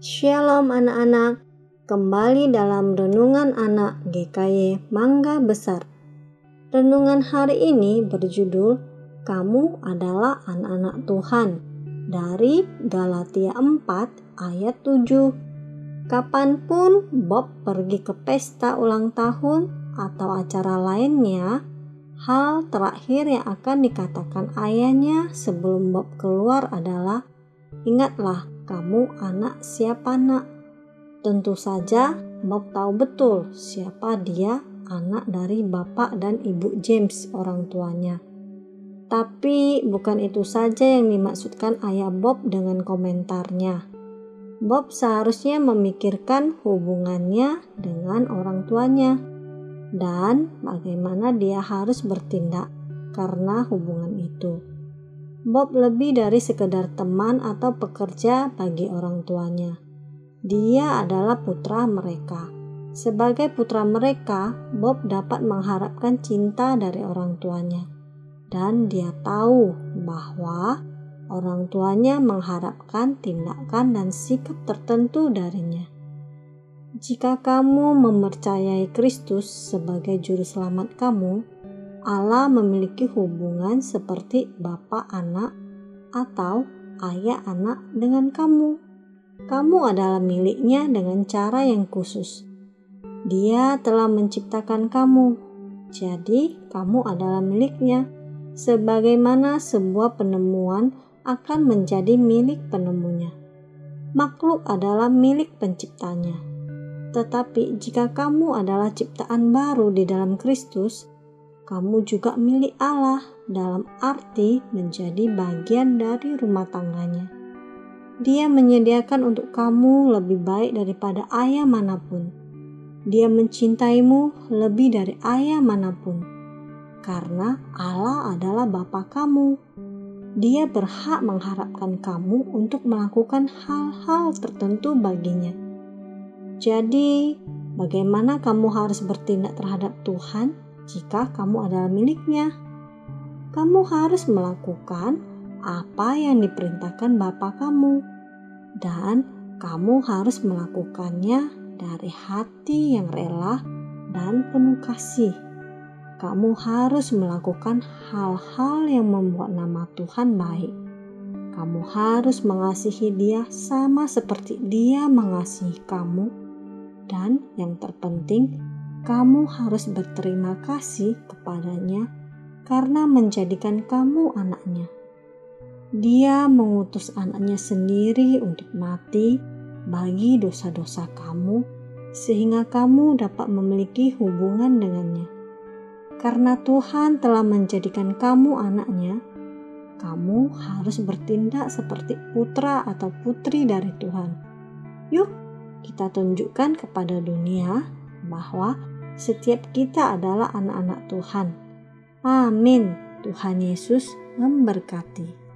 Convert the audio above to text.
Shalom anak-anak, kembali dalam Renungan Anak GKY Mangga Besar. Renungan hari ini berjudul Kamu adalah anak-anak Tuhan dari Galatia 4 ayat 7. Kapan pun Bob pergi ke pesta ulang tahun atau acara lainnya, hal terakhir yang akan dikatakan ayahnya sebelum Bob keluar adalah Ingatlah kamu anak siapa nak? Tentu saja Bob tahu betul siapa dia anak dari bapak dan ibu James orang tuanya. Tapi bukan itu saja yang dimaksudkan ayah Bob dengan komentarnya. Bob seharusnya memikirkan hubungannya dengan orang tuanya dan bagaimana dia harus bertindak karena hubungan itu. Bob lebih dari sekedar teman atau pekerja bagi orang tuanya. Dia adalah putra mereka. Sebagai putra mereka, Bob dapat mengharapkan cinta dari orang tuanya. Dan dia tahu bahwa orang tuanya mengharapkan tindakan dan sikap tertentu darinya. Jika kamu mempercayai Kristus sebagai juru selamat kamu, Allah memiliki hubungan seperti bapak anak atau ayah anak dengan kamu. Kamu adalah miliknya dengan cara yang khusus. Dia telah menciptakan kamu, jadi kamu adalah miliknya. Sebagaimana sebuah penemuan akan menjadi milik penemunya. Makhluk adalah milik penciptanya. Tetapi jika kamu adalah ciptaan baru di dalam Kristus, kamu juga milik Allah dalam arti menjadi bagian dari rumah tangganya. Dia menyediakan untuk kamu lebih baik daripada ayah mana pun. Dia mencintaimu lebih dari ayah mana pun. Karena Allah adalah Bapa kamu. Dia berhak mengharapkan kamu untuk melakukan hal-hal tertentu baginya. Jadi, bagaimana kamu harus bertindak terhadap Tuhan? Jika kamu adalah miliknya. Kamu harus melakukan apa yang diperintahkan Bapa kamu, dan kamu harus melakukannya dari hati yang rela dan penuh kasih. Kamu harus melakukan hal-hal yang membuat nama Tuhan baik. Kamu harus mengasihi Dia sama seperti Dia mengasihi kamu, dan yang terpenting, kamu harus berterima kasih kepadanya karena menjadikan kamu anaknya. Dia mengutus anaknya sendiri untuk mati bagi dosa-dosa kamu, sehingga kamu dapat memiliki hubungan dengannya. Karena Tuhan telah menjadikan kamu anaknya, kamu harus bertindak seperti putra atau putri dari Tuhan. Yuk, kita tunjukkan kepada dunia bahwa setiap kita adalah anak-anak Tuhan. Amin. Tuhan Yesus memberkati.